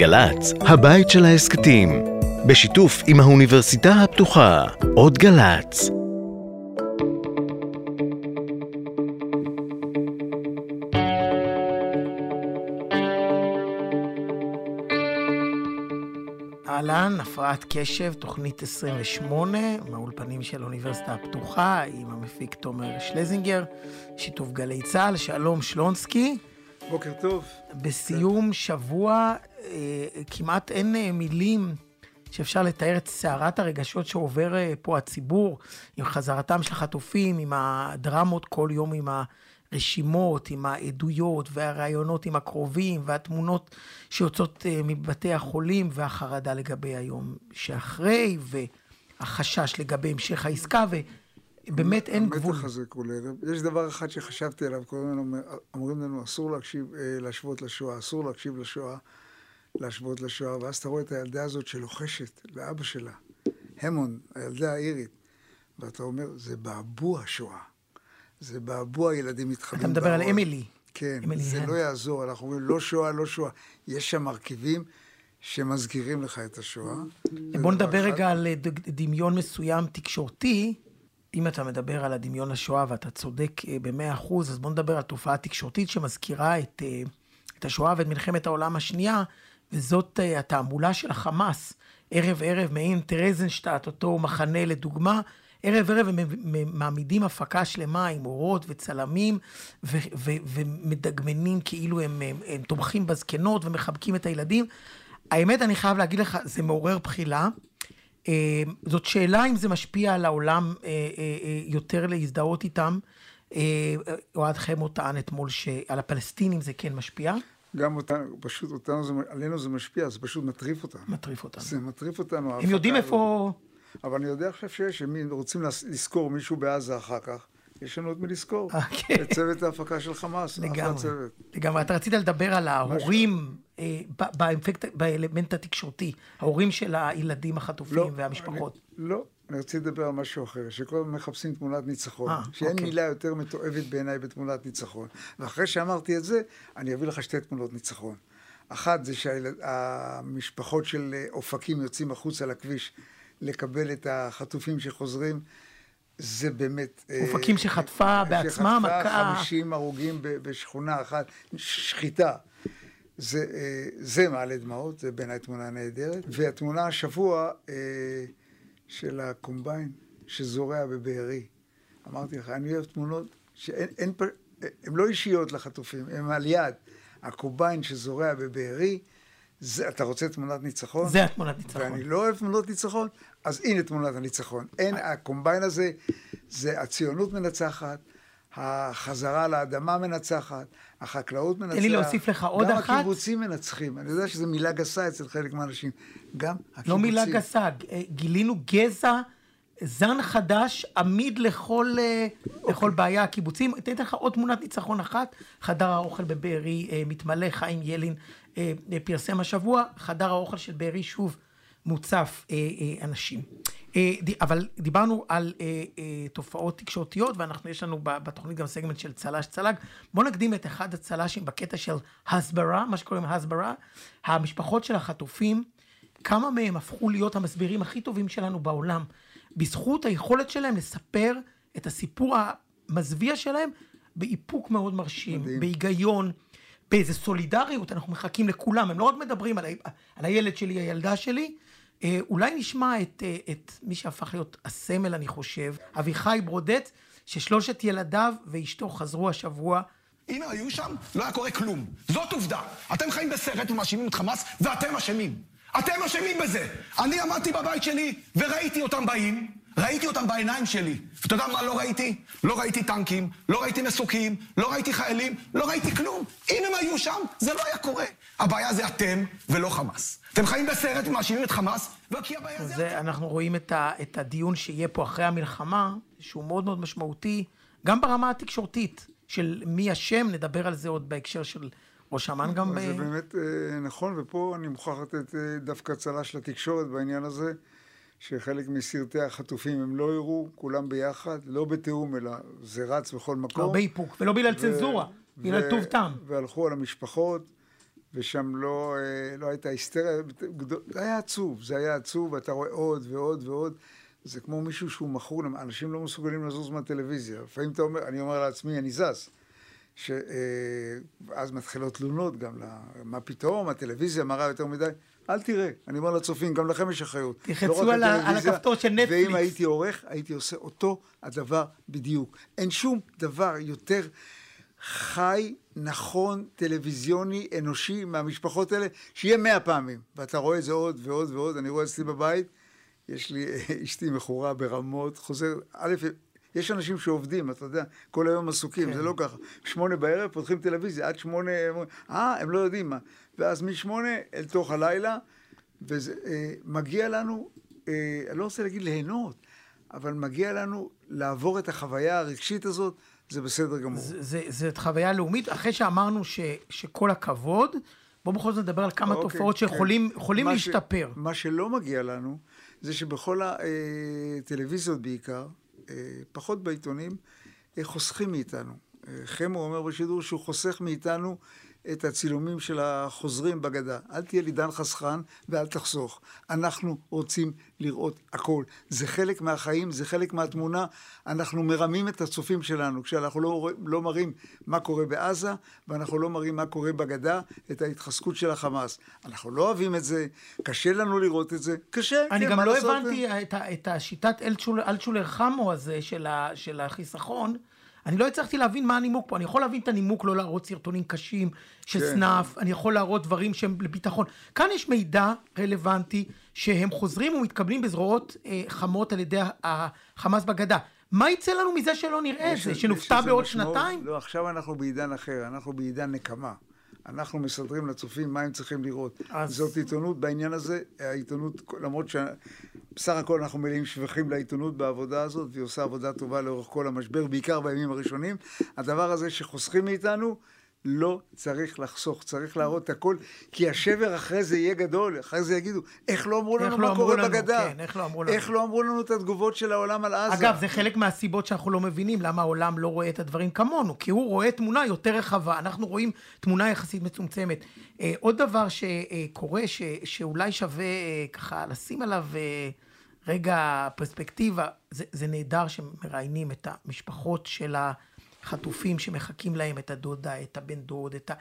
גל"צ, הבית של ההסכתים, בשיתוף עם האוניברסיטה הפתוחה, עוד גל"צ. אהלן, הפרעת קשב, תוכנית 28, מהאולפנים של האוניברסיטה הפתוחה, עם המפיק תומר שלזינגר, שיתוף גלי צה"ל, שלום שלונסקי. בוקר טוב. בסיום שבוע אה, כמעט אין אה, מילים שאפשר לתאר את סערת הרגשות שעובר אה, פה הציבור, עם חזרתם של החטופים, עם הדרמות כל יום, עם הרשימות, עם העדויות והראיונות עם הקרובים, והתמונות שיוצאות מבתי החולים, והחרדה לגבי היום שאחרי, והחשש לגבי המשך העסקה, ובאמת אין גבול. המתח הזה כולל. יש דבר אחד שחשבתי עליו, כל הזמן אומרים לנו, אסור להקשיב, להשוות לשואה, אסור להקשיב לשואה. להשוות לשואה, ואז אתה רואה את הילדה הזאת שלוחשת לאבא שלה, המון, הילדה האירית, ואתה אומר, זה בעבוע שואה. זה בעבוע ילדים מתחבאים. אתה מדבר על אמילי. כן, אמילי זה לא יעזור, אנחנו אומרים, לא שואה, לא שואה. יש שם מרכיבים שמזכירים לך את השואה. בוא נדבר רגע על דמיון מסוים תקשורתי. אם אתה מדבר על הדמיון לשואה ואתה צודק אה, במאה אחוז, אז בוא נדבר על תופעה תקשורתית שמזכירה את, אה, את השואה ואת מלחמת העולם השנייה, וזאת uh, התעמולה של החמאס. ערב ערב מעין טרזנשטט, אותו מחנה לדוגמה, ערב ערב הם מעמידים הפקה שלמה עם אורות וצלמים ו- ו- ומדגמנים כאילו הם, הם, הם תומכים בזקנות ומחבקים את הילדים. האמת, אני חייב להגיד לך, זה מעורר בחילה. Uh, זאת שאלה אם זה משפיע על העולם uh, uh, יותר להזדהות איתם. אוהד חמו טען אתמול שעל הפלסטינים זה כן משפיע. גם אותנו, פשוט אותנו, זה, עלינו זה משפיע, זה פשוט מטריף אותנו. מטריף אותנו. זה מטריף אותנו. הם יודעים איפה... אבל אני יודע עכשיו שיש, הם רוצים לזכור מישהו בעזה אחר כך. יש לנו את מי לזכור. אה, כן. את צוות ההפקה של חמאס. לגמרי. לגמרי. אתה רצית לדבר על ההורים אה, באלמנט התקשורתי, ההורים של הילדים החטופים לא, והמשפחות. לא, אני רוצה לדבר על משהו אחר, שכל הזמן מחפשים תמונת ניצחון, 아, אה, שאין אוקיי. מילה יותר מתועבת בעיניי בתמונת ניצחון. ואחרי שאמרתי את זה, אני אביא לך שתי תמונות ניצחון. אחת זה שהמשפחות של אופקים יוצאים החוצה לכביש לקבל את החטופים שחוזרים. זה באמת... אה, אופקים שחטפה בעצמה מכה... שחטפה 50 הרוגים בשכונה אחת, שחיטה. זה, אה, זה מעלה דמעות, זה בעיניי תמונה נהדרת. והתמונה השבוע... של הקומביין שזורע בבארי. אמרתי לך, אני אוהב תמונות שאין, אין, הן לא אישיות לחטופים, הן על יד. הקומביין שזורע בבארי, זה, אתה רוצה תמונת ניצחון? זה התמונת ניצחון. ואני לא אוהב תמונות ניצחון, אז הנה תמונת הניצחון. אין, הקומביין הזה, זה הציונות מנצחת, החזרה לאדמה מנצחת, החקלאות מנצחת. תן לי להוסיף לך עוד גם אחת. גם הקיבוצים מנצחים. אני יודע שזו מילה גסה אצל חלק מהאנשים. גם הקיבוצים. לא מילה גסה, גילינו גזע, זן חדש, עמיד לכל, אוקיי. לכל בעיה. הקיבוצים, אתן לך עוד תמונת ניצחון אחת. חדר האוכל בבארי אה, מתמלא, חיים ילין אה, פרסם השבוע, חדר האוכל של בארי שוב מוצף אה, אנשים. אה, אבל דיברנו על אה, אה, תופעות תקשורתיות, ואנחנו, יש לנו בתוכנית גם סגמנט של צל"ש צל"ג. בואו נקדים את אחד הצל"שים בקטע של הסברה, מה שקוראים הסברה. המשפחות של החטופים, כמה מהם הפכו להיות המסבירים הכי טובים שלנו בעולם, בזכות היכולת שלהם לספר את הסיפור המזוויע שלהם באיפוק מאוד מרשים, מדהים. בהיגיון. באיזה סולידריות, אנחנו מחכים לכולם, הם לא רק מדברים על, ה... על הילד שלי, הילדה שלי, אה, אולי נשמע את, אה, את מי שהפך להיות הסמל, אני חושב, אביחי ברודט, ששלושת ילדיו ואשתו חזרו השבוע. הם היו שם, לא היה קורה כלום. זאת עובדה. אתם חיים בסרט ומאשימים את חמאס, ואתם אשמים. אתם אשמים בזה. אני עמדתי בבית שלי וראיתי אותם באים, ראיתי אותם בעיניים שלי. ואתה יודע מה לא ראיתי? לא ראיתי טנקים, לא ראיתי מסוקים, לא ראיתי חיילים, לא ראיתי כלום. אם הם היו שם, זה לא היה קורה. הבעיה זה אתם ולא חמאס. אתם חיים בסרט ומאשימים את חמאס, וכי הבעיה זה, זה אתם. אנחנו רואים את, ה, את הדיון שיהיה פה אחרי המלחמה, שהוא מאוד מאוד משמעותי, גם ברמה התקשורתית, של מי אשם, נדבר על זה עוד בהקשר של ראש אמ"ן גם... זה ב... באמת אה, נכון, ופה אני מוכרח לתת אה, דווקא צל"ש לתקשורת בעניין הזה. שחלק מסרטי החטופים הם לא הראו, כולם ביחד, לא בתיאום, אלא זה רץ בכל מקום. לא באיפוק, ולא בגלל צנזורה, בגלל טוב טעם. והלכו על המשפחות, ושם לא, אה, לא הייתה היסטריה, זה היה עצוב, זה היה עצוב, ואתה רואה עוד ועוד ועוד. זה כמו מישהו שהוא מכור, אנשים לא מסוגלים לזוז מהטלוויזיה. לפעמים אתה אומר, אני אומר לעצמי, אני זז. שאז מתחילות תלונות גם, מה פתאום, הטלוויזיה מראה יותר מדי. אל תראה, אני אומר לצופים, גם לכם יש אחריות. תלחצו לא על, על הכפתור של נטפליקס. ואם הייתי עורך, הייתי עושה אותו הדבר בדיוק. אין שום דבר יותר חי, נכון, טלוויזיוני, אנושי, מהמשפחות האלה, שיהיה מאה פעמים. ואתה רואה את זה עוד ועוד ועוד, אני רואה אצלי בבית, יש לי, אשתי מכורה ברמות, חוזר, א', יש אנשים שעובדים, אתה יודע, כל היום עסוקים, כן. זה לא ככה. שמונה בערב פותחים טלוויזיה, עד שמונה, אה, הם לא יודעים מה. ואז משמונה אל תוך הלילה, ומגיע אה, לנו, אה, אני לא רוצה להגיד ליהנות, אבל מגיע לנו לעבור את החוויה הרגשית הזאת, זה בסדר גמור. זאת חוויה לאומית, אחרי שאמרנו ש, שכל הכבוד, בואו בכל זאת נדבר על כמה אוקיי, תופעות כן. שיכולים כן. להשתפר. ש, מה שלא מגיע לנו, זה שבכל הטלוויזיות אה, בעיקר, פחות בעיתונים, אה, חוסכים מאיתנו. חמו אומר בשידור שהוא חוסך מאיתנו את הצילומים של החוזרים בגדה. אל תהיה לי דן חסכן ואל תחסוך. אנחנו רוצים לראות הכל. זה חלק מהחיים, זה חלק מהתמונה. אנחנו מרמים את הצופים שלנו כשאנחנו לא, לא מראים מה קורה בעזה ואנחנו לא מראים מה קורה בגדה, את ההתחזקות של החמאס. אנחנו לא אוהבים את זה, קשה לנו לראות את זה. קשה, אני כן, גם לא הבנתי את, את השיטת אלטשולר חמו הזה של, ה, של החיסכון. אני לא הצלחתי להבין מה הנימוק פה. אני יכול להבין את הנימוק לא להראות סרטונים קשים של כן. סנאף, אני יכול להראות דברים שהם לביטחון. כאן יש מידע רלוונטי שהם חוזרים ומתקבלים בזרועות אה, חמות על ידי החמאס בגדה. מה יצא לנו מזה שלא נראה את זה? שנופתע בעוד משמעות, שנתיים? לא, עכשיו אנחנו בעידן אחר, אנחנו בעידן נקמה. אנחנו מסדרים לצופים מה הם צריכים לראות. אז... זאת עיתונות בעניין הזה, העיתונות, למרות שבסך הכל אנחנו מלאים שבחים לעיתונות בעבודה הזאת, והיא עושה עבודה טובה לאורך כל המשבר, בעיקר בימים הראשונים. הדבר הזה שחוסכים מאיתנו, לא צריך לחסוך, צריך להראות את הכל, כי השבר אחרי זה יהיה גדול, אחרי זה יגידו, איך לא אמרו לנו לא מה קורה לנו, בגדה? כן, איך לא אמרו לנו? איך לא אמרו לנו את התגובות של העולם על עזה? אגב, זה חלק מהסיבות שאנחנו לא מבינים למה העולם לא רואה את הדברים כמונו, כי הוא רואה תמונה יותר רחבה, אנחנו רואים תמונה יחסית מצומצמת. אה, עוד דבר שקורה, ש, שאולי שווה אה, ככה לשים עליו אה, רגע פרספקטיבה, זה, זה נהדר שמראיינים את המשפחות של ה... חטופים שמחכים להם, את הדודה, את הבן דוד, את ה...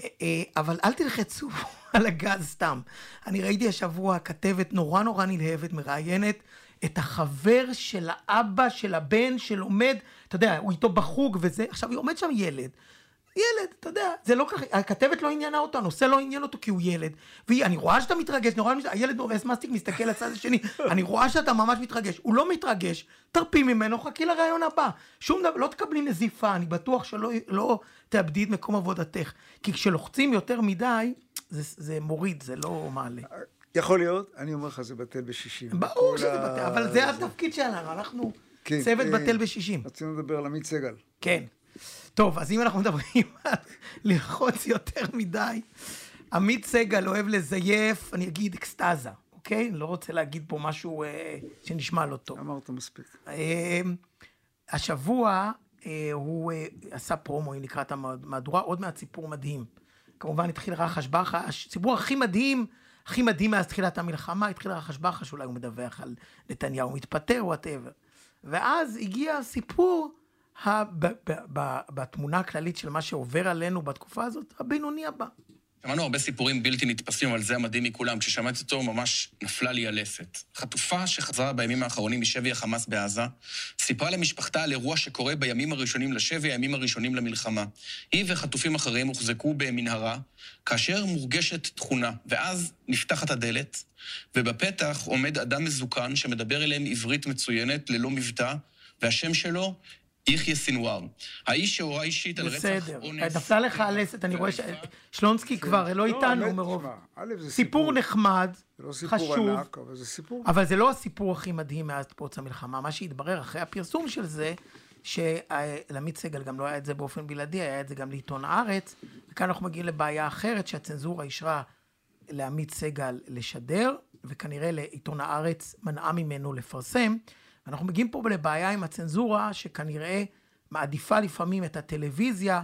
אה, אה, אבל אל תלחצו על הגז סתם. אני ראיתי השבוע כתבת נורא נורא נלהבת, מראיינת את החבר של האבא של הבן שלומד, אתה יודע, הוא איתו בחוג וזה, עכשיו עומד שם ילד. ילד, אתה יודע, זה לא ככה, הכתבת לא עניינה אותו, הנושא לא עניין אותו כי הוא ילד. ואני רואה שאתה מתרגש, אני רואה, הילד נורס מסטיק מסתכל לצד השני, אני רואה שאתה ממש מתרגש. הוא לא מתרגש, תרפי ממנו, חכי לרעיון הבא. שום דבר, לא תקבלי נזיפה, אני בטוח שלא לא תאבדי את מקום עבודתך. כי כשלוחצים יותר מדי, זה, זה מוריד, זה לא מעלה. יכול להיות, אני אומר לך, זה בטל בשישים. ברור שזה בטל, אבל זה התפקיד שלנו, אנחנו כן, צוות אה, בטל בשישים. רצינו לדבר על עמית סגל. כן. טוב, אז אם אנחנו מדברים על ללחוץ יותר מדי, עמית סגל אוהב לזייף, אני אגיד אקסטזה, אוקיי? אני לא רוצה להגיד פה משהו אה, שנשמע לא טוב. אמרת מספיק. אה, השבוע אה, הוא אה, עשה פרומו לקראת המהדורה, עוד מעט סיפור מדהים. כמובן התחיל רחש בחש, סיפור הכי מדהים, הכי מדהים מאז תחילת המלחמה, התחיל רחש בחש, אולי הוא מדווח על נתניהו מתפטר, whatever. ואז הגיע סיפור בתמונה הכללית של מה שעובר עלינו בתקופה הזאת, הבינוני הבא. שמענו הרבה סיפורים בלתי נתפסים, אבל זה המדהים מכולם. כששמעתי אותו, ממש נפלה לי הלסת. חטופה שחזרה בימים האחרונים משבי החמאס בעזה, סיפרה למשפחתה על אירוע שקורה בימים הראשונים לשבי, הימים הראשונים למלחמה. היא וחטופים אחרים הוחזקו במנהרה, כאשר מורגשת תכונה, ואז נפתחת הדלת, ובפתח עומד אדם מזוקן שמדבר אליהם עברית מצוינת, ללא מבטא, והשם שלו יחיא סינואר, האיש שהורה אישית על רצח אונס... בסדר, נפלה לך הלסת, אני רואה ששלונסקי כבר לא איתנו מרוב... סיפור נחמד, חשוב, אבל זה לא הסיפור הכי מדהים מאז פרוץ המלחמה. מה שהתברר אחרי הפרסום של זה, שלעמית סגל גם לא היה את זה באופן בלעדי, היה את זה גם לעיתון הארץ, וכאן אנחנו מגיעים לבעיה אחרת, שהצנזורה אישרה לעמית סגל לשדר, וכנראה לעיתון הארץ מנעה ממנו לפרסם. אנחנו מגיעים פה לבעיה עם הצנזורה, שכנראה מעדיפה לפעמים את הטלוויזיה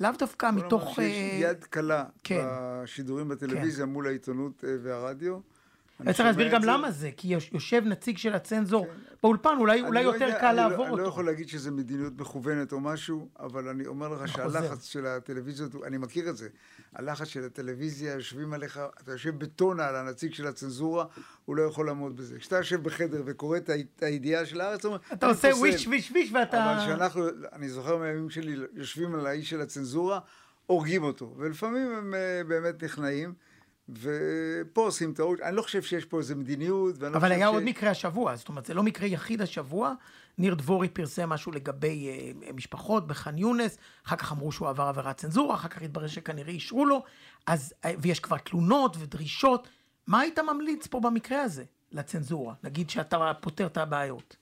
לאו דווקא מתוך... שיש אה, יד קלה כן. בשידורים בטלוויזיה מול העיתונות אה, והרדיו. אני צריך להסביר גם זה. למה זה, כי יוש- יושב נציג של הצנזור באולפן, אולי אני אולי לא יותר יודע, קל אני לא- לעבור אני לא אותו. יכול להגיד שזה מדיניות מכוונת או משהו, אבל אני אומר לך שהלחץ של הטלוויזיות, אני מכיר את זה. הלחץ של הטלוויזיה, יושבים עליך, אתה יושב בטונה על הנציג של הצנזורה, הוא לא יכול לעמוד בזה. כשאתה יושב בחדר וקורא את הידיעה של הארץ, אתה "אני עושה פוסל". וויש וויש וויש ואתה... אבל כשאנחנו, אני זוכר מהימים שלי, יושבים על האיש של הצנזורה, הורגים אותו. ולפעמים הם אה, באמת נכנעים, ופה עושים טעות. אני לא חושב שיש פה איזה מדיניות, לא אבל היה ש- עוד מקרה השבוע, זאת אומרת, זה לא מקרה יחיד השבוע. ניר דבורי פרסם משהו לגבי אה, משפחות בח'אן יונס, אחר כך אמרו שהוא עבר עבירת צנזורה, אחר כך התברר שכנראה אישרו לו, אז, אה, ויש כבר תלונות ודרישות. מה היית ממליץ פה במקרה הזה לצנזורה? נגיד שאתה פותר את הבעיות.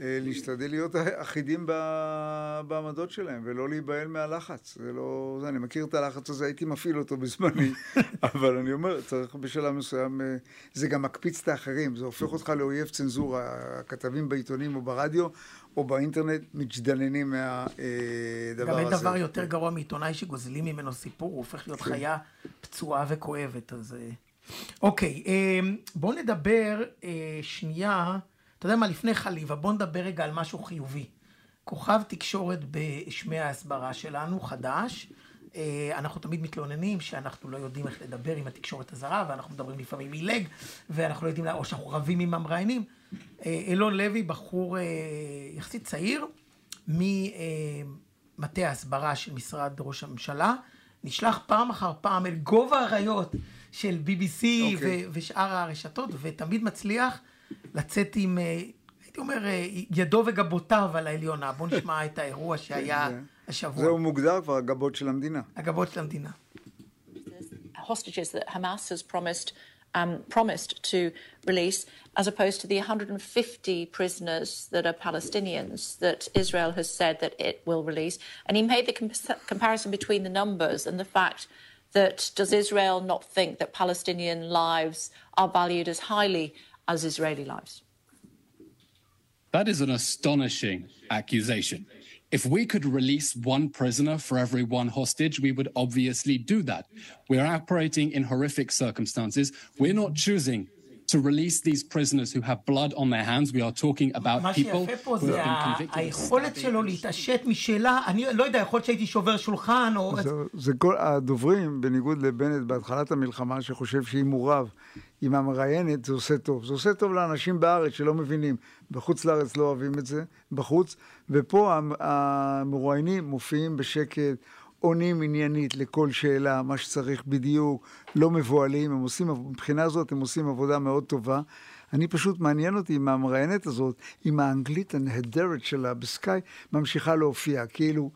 אה, להשתדל להיות אחידים ב- בעמדות שלהם, ולא להיבהל מהלחץ. זה לא... זה, אני מכיר את הלחץ הזה, הייתי מפעיל אותו בזמני, אבל אני אומר, צריך בשלב מסוים... אה, זה גם מקפיץ את האחרים, זה הופך אותך לאויב צנזורה. הכתבים בעיתונים או ברדיו או באינטרנט מתג'דננים מהדבר גם הזה. אין דבר יותר גרוע מעיתונאי שגוזלים ממנו סיפור, הוא הופך כן. להיות חיה פצועה וכואבת, אז... אה, אוקיי, אה, בואו נדבר אה, שנייה, אתה יודע מה, לפני חליבה, בואו נדבר רגע על משהו חיובי. כוכב תקשורת בשמי ההסברה שלנו, חדש. אה, אנחנו תמיד מתלוננים שאנחנו לא יודעים איך לדבר עם התקשורת הזרה, ואנחנו מדברים לפעמים עילג, ואנחנו לא יודעים, או שאנחנו רבים עם המראיינים. אה, אילון לוי, בחור אה, יחסית צעיר, ממטה ההסברה של משרד ראש הממשלה, נשלח פעם אחר פעם אל גובה האריות של BBC אוקיי. ו- ושאר הרשתות, ותמיד מצליח לצאת עם, אה, הייתי אומר, אה, ידו וגבותיו על העליונה. בואו נשמע את האירוע שהיה זה- השבוע. זהו מוגדר כבר הגבות של המדינה. הגבות של המדינה. hostages that Hamas has promised um, promised to release, as opposed to the 150 prisoners that are Palestinians that Israel has said that it will release. And he made the com- comparison between the numbers and the fact that does Israel not think that Palestinian lives are valued as highly as Israeli lives? That is an astonishing accusation. If we could release one prisoner for every one hostage, we would obviously do that. We're operating in horrific circumstances. We're not choosing to release these prisoners who have blood on their hands. We are talking about people who have been convicted. of היכולת. שלו להתעשת משאלה, אני לא יודע, יכול להיות שהייתי שובר שולחן, או... זה, זה כל הדוברים, בניגוד לבנט בהתחלת המלחמה, שחושב שאם הוא רב עם המראיינת, זה עושה טוב. זה עושה טוב לאנשים בארץ שלא מבינים. בחוץ לארץ לא אוהבים את זה, בחוץ. ופה המ- המרואיינים מופיעים בשקט, עונים עניינית לכל שאלה, מה שצריך בדיוק, לא מבוהלים. הם עושים, מבחינה זאת הם עושים עבודה מאוד טובה. אני פשוט, מעניין אותי אם המראיינת הזאת, עם האנגלית הנהדרת שלה בסקאי, ממשיכה להופיע. כאילו,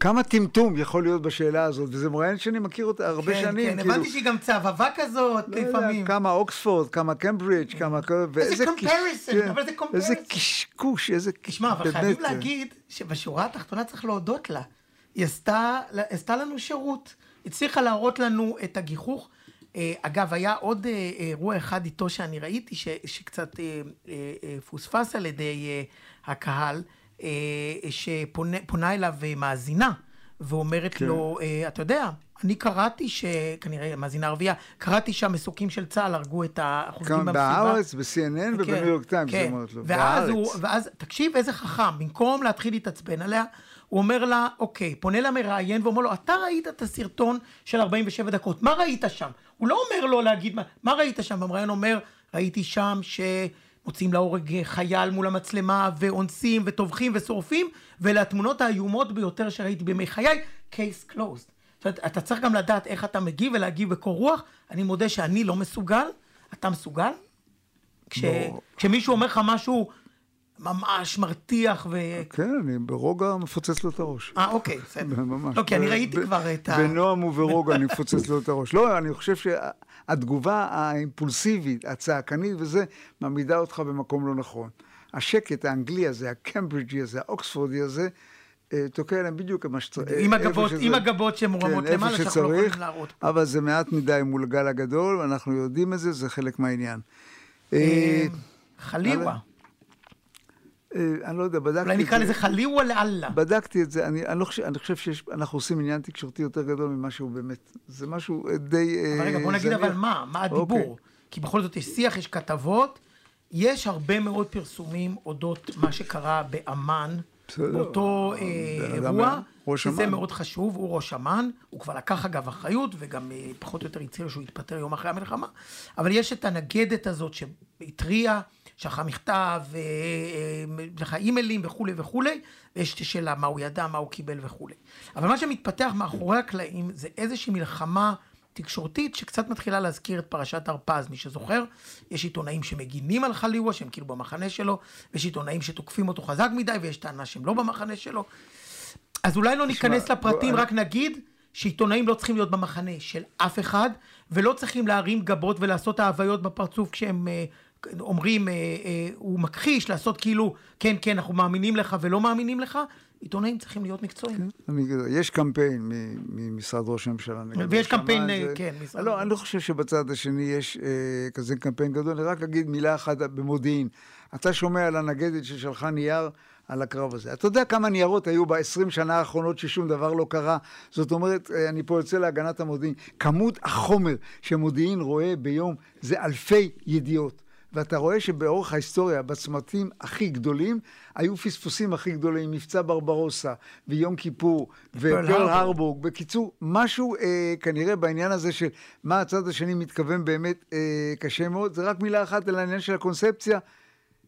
כמה טמטום יכול להיות בשאלה הזאת, וזה מראיינת שאני מכיר אותה הרבה כן, שנים. כן, כאילו, הבנתי שהיא גם צהבהבה כזאת, לא יודע, לפעמים. כמה אוקספורד, כמה קמברידג', כמה... קיש- comparison, כן, אבל זה איזה comparison. קשקוש, איזה... תשמע, אבל חייבים אה, להגיד שבשורה התחתונה צריך להודות לה. היא עשתה, עשתה לנו שירות. הצליחה להראות לנו את הגיחוך. אה, אגב, היה עוד אה, אירוע אחד איתו שאני ראיתי, ש, שקצת אה, אה, אה, פוספס על ידי אה, הקהל, אה, שפונה אליו מאזינה, ואומרת כן. לו, אה, אתה יודע, אני קראתי שכנראה מאזינה ערבייה, קראתי שהמסוקים של צה"ל הרגו את האחוזים כמה במסיבה. בארץ, ב-CNN ובניו יורק טיימס, כן. אומרת לו. ואז, הוא, בארץ. ואז, תקשיב איזה חכם, במקום להתחיל להתעצבן עליה, הוא אומר לה, אוקיי, פונה למראיין ואומר לו, אתה ראית את הסרטון של 47 דקות, מה ראית שם? הוא לא אומר לו להגיד, מה, מה ראית שם? המראיין אומר, ראיתי שם שמוצאים להורג חייל מול המצלמה, ואונסים, וטובחים, ושורפים, ואלה התמונות האיומות ביותר שראיתי בימי חיי, case closed. זאת אומרת, אתה צריך גם לדעת איך אתה מגיב ולהגיב בקור רוח. אני מודה שאני לא מסוגל, אתה מסוגל? כש... לא. כשמישהו אומר לך משהו ממש מרתיח ו... כן, אני ברוגע מפוצץ לו את הראש. אה, אוקיי, בסדר. ממש. לא, כי אני ב- ראיתי כבר את ה... בנועם וברוגע אני מפוצץ לו את הראש. לא, אני חושב שהתגובה האימפולסיבית, הצעקנית וזה, מעמידה אותך במקום לא נכון. השקט האנגלי הזה, הקמברידג'י הזה, האוקספורדי הזה, אה, תוקע להם בדיוק מה שצריך. עם הגבות- עם הגבות שמורמות כן, למעלה, שאנחנו לא יכולים להראות פה. אבל זה מעט מדי מול הגל הגדול, ואנחנו יודעים את זה, זה חלק מהעניין. אה, אה, חליווה. אה, אני לא יודע, בדקתי אולי את נקרא זה. לזה חליווה לאללה. בדקתי את זה, אני, אני, לא חושב, אני חושב שאנחנו עושים עניין תקשורתי יותר גדול ממה שהוא באמת. זה משהו אה, די... אבל רגע, בוא נגיד. אבל מה, מה הדיבור? אוקיי. כי בכל זאת יש שיח, יש כתבות, יש הרבה מאוד פרסומים אודות מה שקרה באמ"ן. באותו אה, אירוע, שזה אמ"ן. מאוד חשוב, הוא ראש אמ"ן, הוא כבר לקח אגב אחריות, וגם אה, פחות או יותר הצהיר שהוא יתפטר יום אחרי המלחמה, אבל יש את הנגדת הזאת שהתריעה, שלחה מכתב, אה, אה, שלחה אימיילים וכולי וכולי, ויש את השאלה מה הוא ידע, מה הוא קיבל וכולי. אבל מה שמתפתח מאחורי הקלעים זה איזושהי מלחמה תקשורתית שקצת מתחילה להזכיר את פרשת הרפז, מי שזוכר, יש עיתונאים שמגינים על חליווה, שהם כאילו במחנה שלו, ויש עיתונאים שתוקפים אותו חזק מדי, ויש טענה שהם לא במחנה שלו. אז אולי לא ניכנס לפרטים, בוא, רק נגיד שעיתונאים לא צריכים להיות במחנה של אף אחד, ולא צריכים להרים גבות ולעשות האוויות בפרצוף כשהם אה, אומרים, אה, אה, הוא מכחיש, לעשות כאילו, כן, כן, אנחנו מאמינים לך ולא מאמינים לך. עיתונאים צריכים להיות מקצועיים. אגיד, יש קמפיין ממשרד ראש הממשלה ויש ראש אמ"ן, קמפיין, זה- אה, כן, משרד- לא, אני לא חושב שבצד השני יש אה, כזה קמפיין גדול, אני רק אגיד מילה אחת במודיעין. אתה שומע על הנגדת ששלחה נייר על הקרב הזה. אתה יודע כמה ניירות היו ב-20 שנה האחרונות ששום דבר לא קרה? זאת אומרת, אני פה יוצא להגנת המודיעין. כמות החומר שמודיעין רואה ביום זה אלפי ידיעות. ואתה רואה שבאורך ההיסטוריה, בצמתים הכי גדולים, היו פספוסים הכי גדולים, מבצע ברברוסה, ויום כיפור, ופרל הרבור. הרבורג. בקיצור, משהו אה, כנראה בעניין הזה של מה הצד השני מתכוון באמת אה, קשה מאוד, זה רק מילה אחת על העניין של הקונספציה.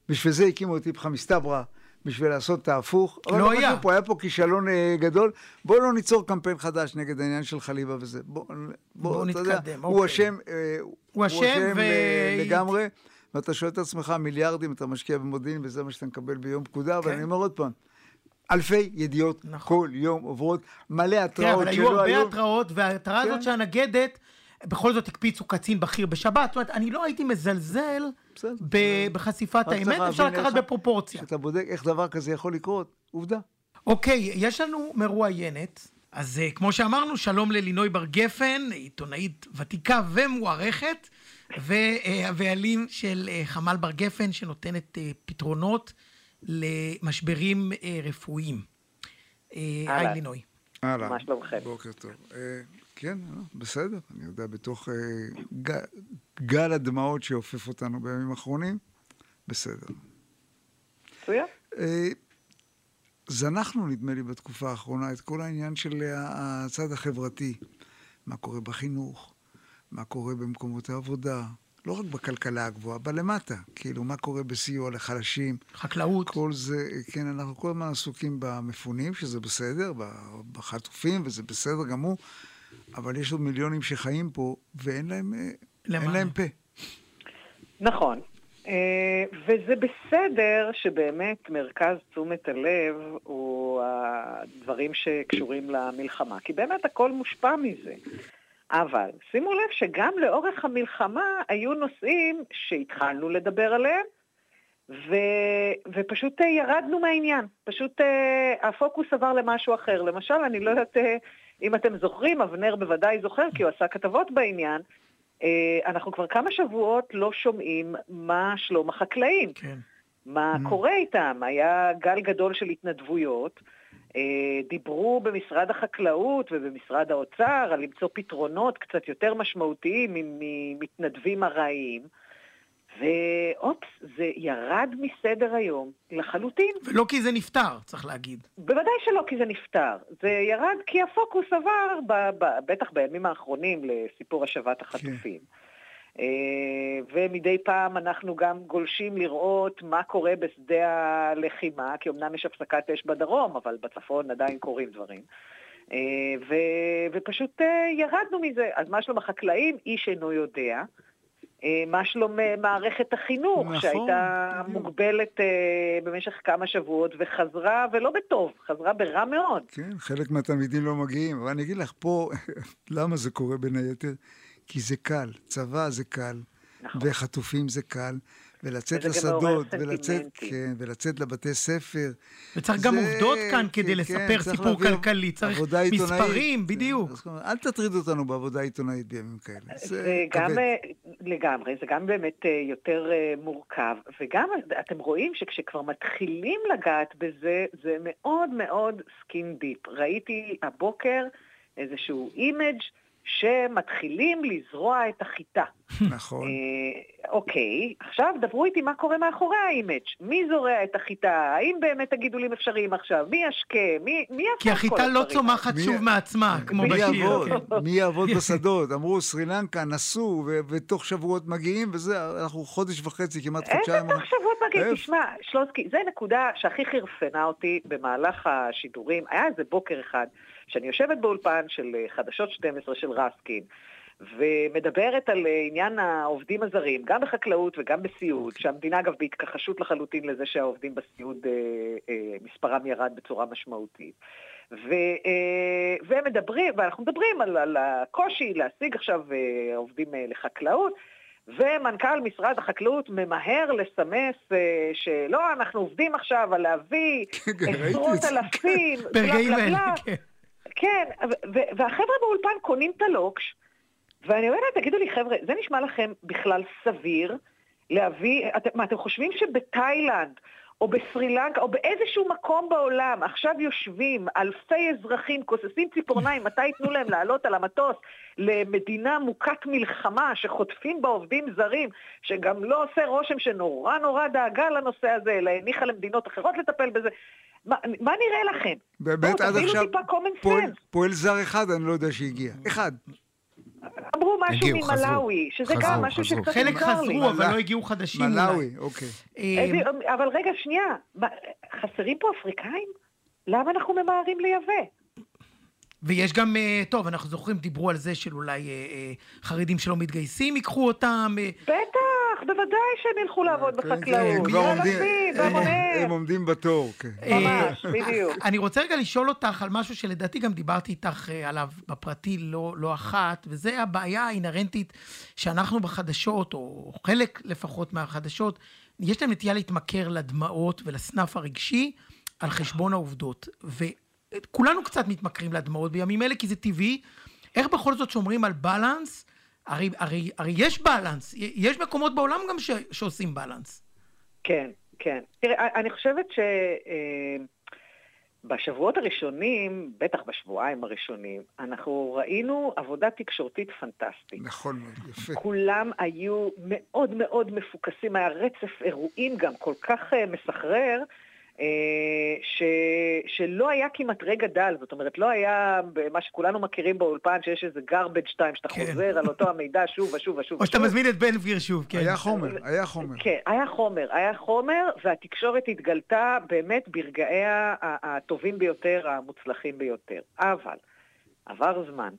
בשביל זה הקימו את איפכא מסתברא, בשביל לעשות את ההפוך. לא חשוב היה. פה, היה פה כישלון אה, גדול. בואו לא ניצור קמפיין חדש נגד העניין של חליבה וזה. בואו, בוא, אתה יודע, נתקדם, הוא אוקיי. אשם, אה, הוא אשם ו- אה, לגמרי. ואתה שואל את עצמך, מיליארדים אתה משקיע במודיעין, וזה מה שאתה מקבל ביום פקודה, אבל כן. אני אומר עוד פעם, אלפי ידיעות נכון. כל יום עוברות, מלא כן, התראות אבל היו שלא הרבה היו. התראות, וההתראה הזאת כן. שהנגדת, בכל זאת הקפיצו קצין בכיר בשבת. זאת אומרת, אני לא הייתי מזלזל בחשיפת האמת, אפשר לקחת בפרופורציה. כשאתה בודק איך דבר כזה יכול לקרות, עובדה. אוקיי, יש לנו מרואיינת. אז אה, כמו שאמרנו, שלום ללינוי בר גפן, עיתונאית ותיקה ומוערכת, והבעלים של אה, חמ"ל בר גפן, שנותנת אה, פתרונות למשברים אה, רפואיים. אה, היי. לינוי. אהלן. מה שלומכם? בוקר טוב. אה, כן, אה, בסדר. אני יודע, בתוך אה, גל הדמעות שאופף אותנו בימים האחרונים, בסדר. מצוין. אה, זנחנו, נדמה לי, בתקופה האחרונה, את כל העניין של הצד החברתי. מה קורה בחינוך, מה קורה במקומות העבודה, לא רק בכלכלה הגבוהה, אבל למטה. כאילו, מה קורה בסיוע לחלשים. חקלאות. כל זה, כן, אנחנו כל הזמן עסוקים במפונים, שזה בסדר, בחטופים, וזה בסדר גמור, אבל יש עוד מיליונים שחיים פה, ואין להם, אה, אין? להם פה. נכון. אה, וזה בסדר שבאמת מרכז תשומת הלב הוא הדברים שקשורים למלחמה, כי באמת הכל מושפע מזה. אבל שימו לב שגם לאורך המלחמה היו נושאים שהתחלנו לדבר עליהם, ו... ופשוט אה, ירדנו מהעניין. פשוט אה, הפוקוס עבר למשהו אחר. למשל, אני לא יודעת אה, אם אתם זוכרים, אבנר בוודאי זוכר, כי הוא עשה כתבות בעניין, אה, אנחנו כבר כמה שבועות לא שומעים מה שלום החקלאים. כן. מה קורה איתם? היה גל גדול של התנדבויות. אה, דיברו במשרד החקלאות ובמשרד האוצר על למצוא פתרונות קצת יותר משמעותיים ממתנדבים ארעיים. ואופס, זה ירד מסדר היום לחלוטין. ולא כי זה נפתר, צריך להגיד. בוודאי שלא, כי זה נפתר. זה ירד כי הפוקוס עבר, ב, ב, בטח בימים האחרונים, לסיפור השבת החטופים. אה, ומדי פעם אנחנו גם גולשים לראות מה קורה בשדה הלחימה, כי אמנם יש הפסקת אש בדרום, אבל בצפון עדיין קורים דברים. אה, ו, ופשוט אה, ירדנו מזה. אז מה שלום החקלאים? איש אינו יודע. אה, מה שלום אה, מערכת החינוך, נכון, שהייתה בדיוק. מוגבלת אה, במשך כמה שבועות וחזרה, ולא בטוב, חזרה ברע מאוד. כן, חלק מהתלמידים לא מגיעים, אבל אני אגיד לך פה, למה זה קורה בין היתר? כי זה קל, צבא זה קל, נכון. וחטופים זה קל, ולצאת גם לשדות, ולצאת. כן, ולצאת לבתי ספר. וצריך גם זה- עובדות כאן כדי כן, לספר כן, סיפור להביא כלכלי, צריך. מספרים, כן, בדיוק. אז אל תטריד אותנו בעבודה עיתונאית בימים כאלה. זה זה גם, כבד. לגמרי, זה גם באמת אה, יותר אה, מורכב, וגם אתם רואים שכשכבר מתחילים לגעת בזה, זה מאוד מאוד skin deep. ראיתי הבוקר איזשהו image שמתחילים לזרוע את החיטה. נכון. אה, אוקיי, עכשיו דברו איתי מה קורה מאחורי ה image. מי זורע את החיטה? האם באמת הגידולים אפשריים עכשיו? מי ישקה? מי, מי יעשה כי החיטה לא הדברים צומחת מי- שוב מעצמה, כמו מי בשיר. יעבוד? כן. מי יעבוד בשדות? אמרו, סרי לנקה נסעו, ו- ותוך שבועות מגיעים, וזה, אנחנו חודש וחצי, כמעט חודשיים. איזה מחשבות מגיע? איפה? תשמע, שלונסקי, זו נקודה שהכי חרפנה אותי במהלך השידורים. היה איזה בוקר אחד, שאני יושבת באולפן של אה, חדשות 12 של רסקין, ומדברת על אה, עניין העובדים הזרים, גם בחקלאות וגם בסיעוד, שהמדינה אגב בהתכחשות לחלוטין לזה שהעובדים בסיעוד, אה, אה, מספרם ירד בצורה משמעותית. ו, אה, ומדברים, ואנחנו מדברים על, על הקושי להשיג עכשיו אה, עובדים אה, לחקלאות, ומנכ"ל משרד החקלאות ממהר לסמס אה, שלא, אנחנו עובדים עכשיו על להביא כן, את עשרות. אלפים, בלה בלה בלה. כן. והחבר'ה באולפן קונים את הלוקש, ואני אומרת, תגידו לי, חבר'ה, זה נשמע לכם בכלל סביר להביא, אתם, מה, אתם חושבים שבתאילנד, או בסרי לנקה, או באיזשהו מקום בעולם, עכשיו יושבים אלפי אזרחים, כוססים ציפורניים, מתי ייתנו להם לעלות על המטוס למדינה מוכת מלחמה, שחוטפים בה עובדים זרים, שגם לא עושה רושם שנורא נורא דאגה לנושא הזה, אלא הניחה למדינות אחרות לטפל בזה. מה, מה נראה לכם? באמת, עד עכשיו פועל-. פועל זר אחד, אני לא יודע שהגיע. אחד. אמרו משהו חזרו. ממלאוי, שזה חזרו, גם משהו חזרו. שקצת חלק מוכר לי. חזרו, אבל מלא- לא הגיעו חדשים. מלאווי, אוקיי. אה, איזה- אבל רגע, שנייה, חסרים פה אפריקאים? למה אנחנו ממהרים לייבא? ויש גם, אה, טוב, אנחנו זוכרים, דיברו על זה של אולי אה, אה, חרדים שלא מתגייסים, ייקחו אותם. אה, בטח, בוודאי שהם ילכו לעבוד כן, כן, בחקלאות. הם עומדים- בתור, כן. ממש, בדיוק. אני רוצה רגע לשאול אותך על משהו שלדעתי גם דיברתי איתך אה, עליו בפרטי לא, לא אחת, וזה הבעיה האינהרנטית שאנחנו בחדשות, או חלק לפחות מהחדשות, יש להם נטייה להתמכר לדמעות ולסנף הרגשי על חשבון העובדות. וכולנו קצת מתמכרים לדמעות בימים אלה, כי זה טבעי. איך בכל זאת שומרים על בלנס? הרי, הרי, הרי יש בלנס, יש מקומות בעולם גם ש, שעושים בלנס. כן, כן. תראה, אני חושבת שבשבועות הראשונים, בטח בשבועיים הראשונים, אנחנו ראינו עבודה תקשורתית פנטסטית. נכון מאוד, יפה. כולם היו מאוד מאוד מפוקסים, היה רצף אירועים גם כל כך אה, מסחרר, אה, ש, שלא היה כמעט רגע דל, זאת אומרת, לא היה מה שכולנו מכירים באולפן, שיש איזה garbage time, שאתה כן. חוזר על אותו המידע שוב ושוב ושוב. או שאתה. מזמין את בן גביר שוב, כן. היה חומר, היה חומר. כן, היה חומר, היה חומר, והתקשורת התגלתה באמת ברגעיה הטובים ביותר, המוצלחים ביותר. אבל, עבר זמן.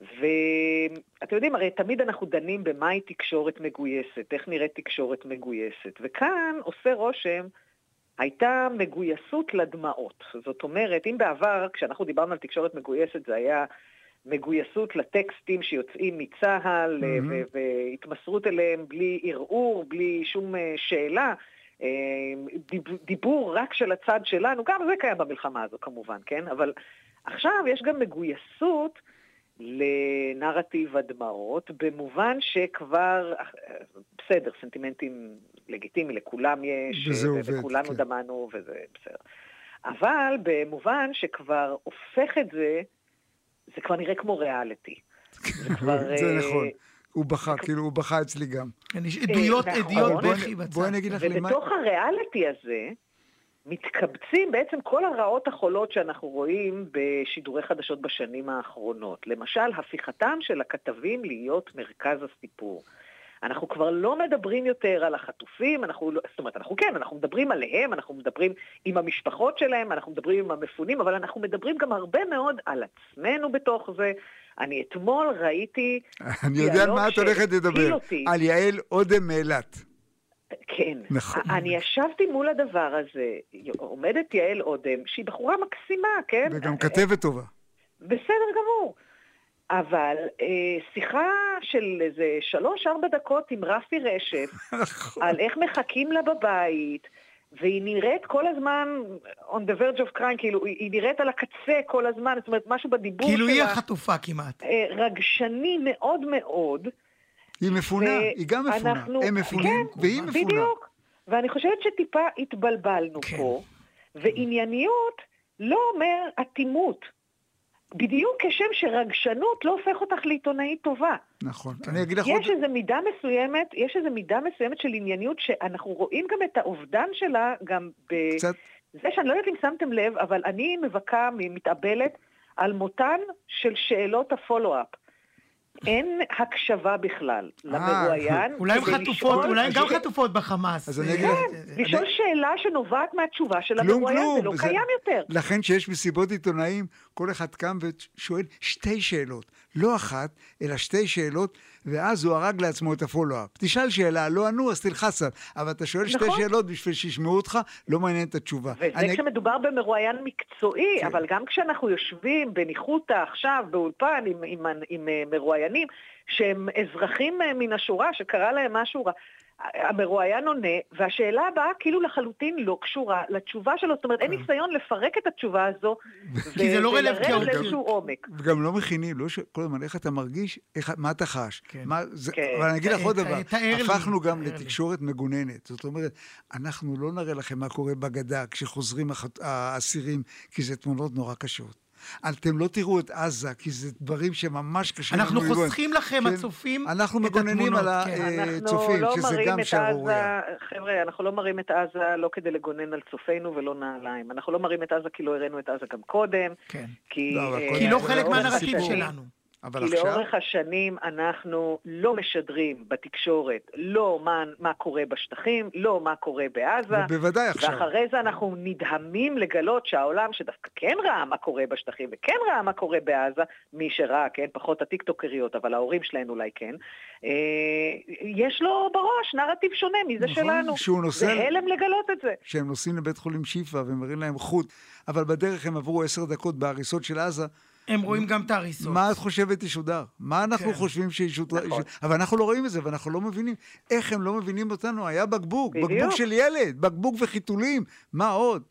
ואתם יודעים, הרי תמיד אנחנו דנים במהי תקשורת מגויסת, איך נראית תקשורת מגויסת. וכאן עושה רושם, הייתה מגויסות לדמעות. זאת אומרת, אם בעבר, כשאנחנו דיברנו על תקשורת מגויסת, זה היה מגויסות לטקסטים שיוצאים מצה"ל. ו- והתמסרות אליהם בלי ערעור, בלי שום אה, שאלה. אה, דיב- דיבור רק של הצד שלנו, גם זה קיים במלחמה הזו כמובן, כן? אבל עכשיו יש גם מגויסות לנרטיב הדמעות, במובן שכבר, אה, בסדר, סנטימנטים לגיטימי, לכולם יש, וזה ו- עובד, וכולנו כן. דמענו, וזה בסדר. אבל במובן שכבר הופך את זה, זה כבר נראה כמו ריאליטי. זה כבר... זה אה, נכון. הוא בכה, כאילו, הוא בכה אצלי גם. יש עדויות, נכון. עדויות בכי בצד. בואי אני אגיד לך למה... ובתוך הריאליטי הזה מתקבצים בעצם כל הרעות החולות שאנחנו רואים בשידורי חדשות בשנים האחרונות. למשל, הפיכתם של הכתבים להיות מרכז הסיפור. אנחנו כבר לא מדברים יותר על החטופים, אנחנו לא, זאת אומרת, אנחנו כן, אנחנו מדברים עליהם, אנחנו מדברים עם המשפחות שלהם, אנחנו מדברים עם המפונים, אבל אנחנו מדברים גם הרבה מאוד על עצמנו בתוך זה. אני אתמול ראיתי... אני יודע על מה את הולכת לדבר. על יעל אודם מאילת. כן. נכון. אני ישבתי מול הדבר הזה, עומדת יעל אודם, שהיא בחורה מקסימה, כן? וגם כתבת טובה. בסדר גמור. אבל אה, שיחה של איזה שלוש-ארבע דקות עם רפי רשף, נכון. על איך מחכים לה בבית, והיא נראית כל הזמן on the verge of crime, כאילו, היא, נראית על הקצה כל הזמן, זאת אומרת, משהו בדיבור כאילו שלה. היא החטופה כמעט. אה, רגשני מאוד מאוד. היא מפונה, ו- היא גם מפונה. אנחנו- הם מפונים, כן, והיא מפונה. בדיוק. ואני חושבת שטיפה התבלבלנו כן. פה, וענייניות לא אומר אטימות. בדיוק כשם שרגשנות לא הופך אותך לעיתונאית טובה. נכון. אני אגיד לך עוד... יש איזו מידה מסוימת, יש איזו מידה מסוימת של ענייניות שאנחנו רואים גם את האובדן שלה גם ב... קצת... זה שאני לא יודעת אם שמתם לב, אבל אני מבכה, מתאבלת על מותן של שאלות הפולו-אפ. אין הקשבה בכלל למרואיין. אולי הן כדי חטופות, אולי הן גם חטופות בחמאס. אז אני אה, אגיד לך- אה, לשאול שאלה שנובעת מהתשובה של המרואיין, זה. לא קיים יותר. לכן שיש מסיבות עיתונאים, כל אחד קם ושואל שתי שאלות. לא אחת, אלא שתי שאלות, ואז הוא הרג לעצמו את הפולו-אפ. תשאל שאלה, לא ענו, אז תלחץ עליו. אבל אתה שואל שתי נכון. שאלות בשביל שישמעו אותך, לא מעניין את התשובה. וזה אני- כשמדובר במרואיין מקצועי, כן. אבל גם כשאנחנו יושבים בניחותא עכשיו באולפן עם, עם, עם אה, מרואיינים שהם אזרחים אה, מן השורה, שקרה להם משהו רע, המרואיין עונה, והשאלה הבאה כאילו לחלוטין לא קשורה לתשובה שלו, זאת אומרת אין ניסיון לפרק את התשובה הזו, כי זה לא רלוונטי. ולרדת גם- לאיזשהו עומק. וגם לא מכינים, לא ש... כל הזמן, איך אתה מרגיש, איך... מה אתה חש. כן. מה... זה... כן. אבל אני אגיד לך ת- עוד ת- דבר, הפכנו גם. לתקשורת מגוננת. זאת אומרת, אנחנו לא נראה לכם מה קורה בגדה כשחוזרים. האסירים, כי זה תמונות נורא קשות. אתם לא תראו את עזה, כי זה דברים שממש קשה לנו אנחנו. חוסכים לכם, כן. הצופים, אנחנו את מגוננים התמונות, על כן. אנחנו הצופים, לא שזה גם שערורייה. חבר'ה, אנחנו לא מראים את עזה לא כדי לגונן על צופינו ולא נעליים. אנחנו לא מראים את עזה כי לא הראינו את עזה גם קודם. כן. כי, לא, אה, לא חלק לאורך מהנרטיב. שלנו. אבל כי עכשיו... לאורך השנים אנחנו לא משדרים בתקשורת לא מה, מה קורה בשטחים, לא מה קורה בעזה. ובוודאי עכשיו. ואחרי זה אנחנו נדהמים לגלות שהעולם שדווקא כן ראה מה קורה בשטחים וכן ראה מה קורה בעזה, מי שראה, כן, פחות הטיקטוקריות, אבל ההורים שלהן אולי כן, אה, יש לו בראש נרטיב שונה מזה נכון, שלנו. שהוא נוסע- זה הלם לגלות את זה. שהם נוסעים לבית חולים שיפא ומראים להם חוט, אבל בדרך הם עברו עשר דקות בהריסות של עזה. הם רואים גם את ההריסות. מה את חושבת ישודר? מה אנחנו כן. חושבים שישודר? נכון. אבל אנחנו לא רואים את זה, ואנחנו לא מבינים. איך הם לא מבינים אותנו? היה בקבוק, בדיוק. בקבוק של ילד, בקבוק וחיתולים, מה עוד?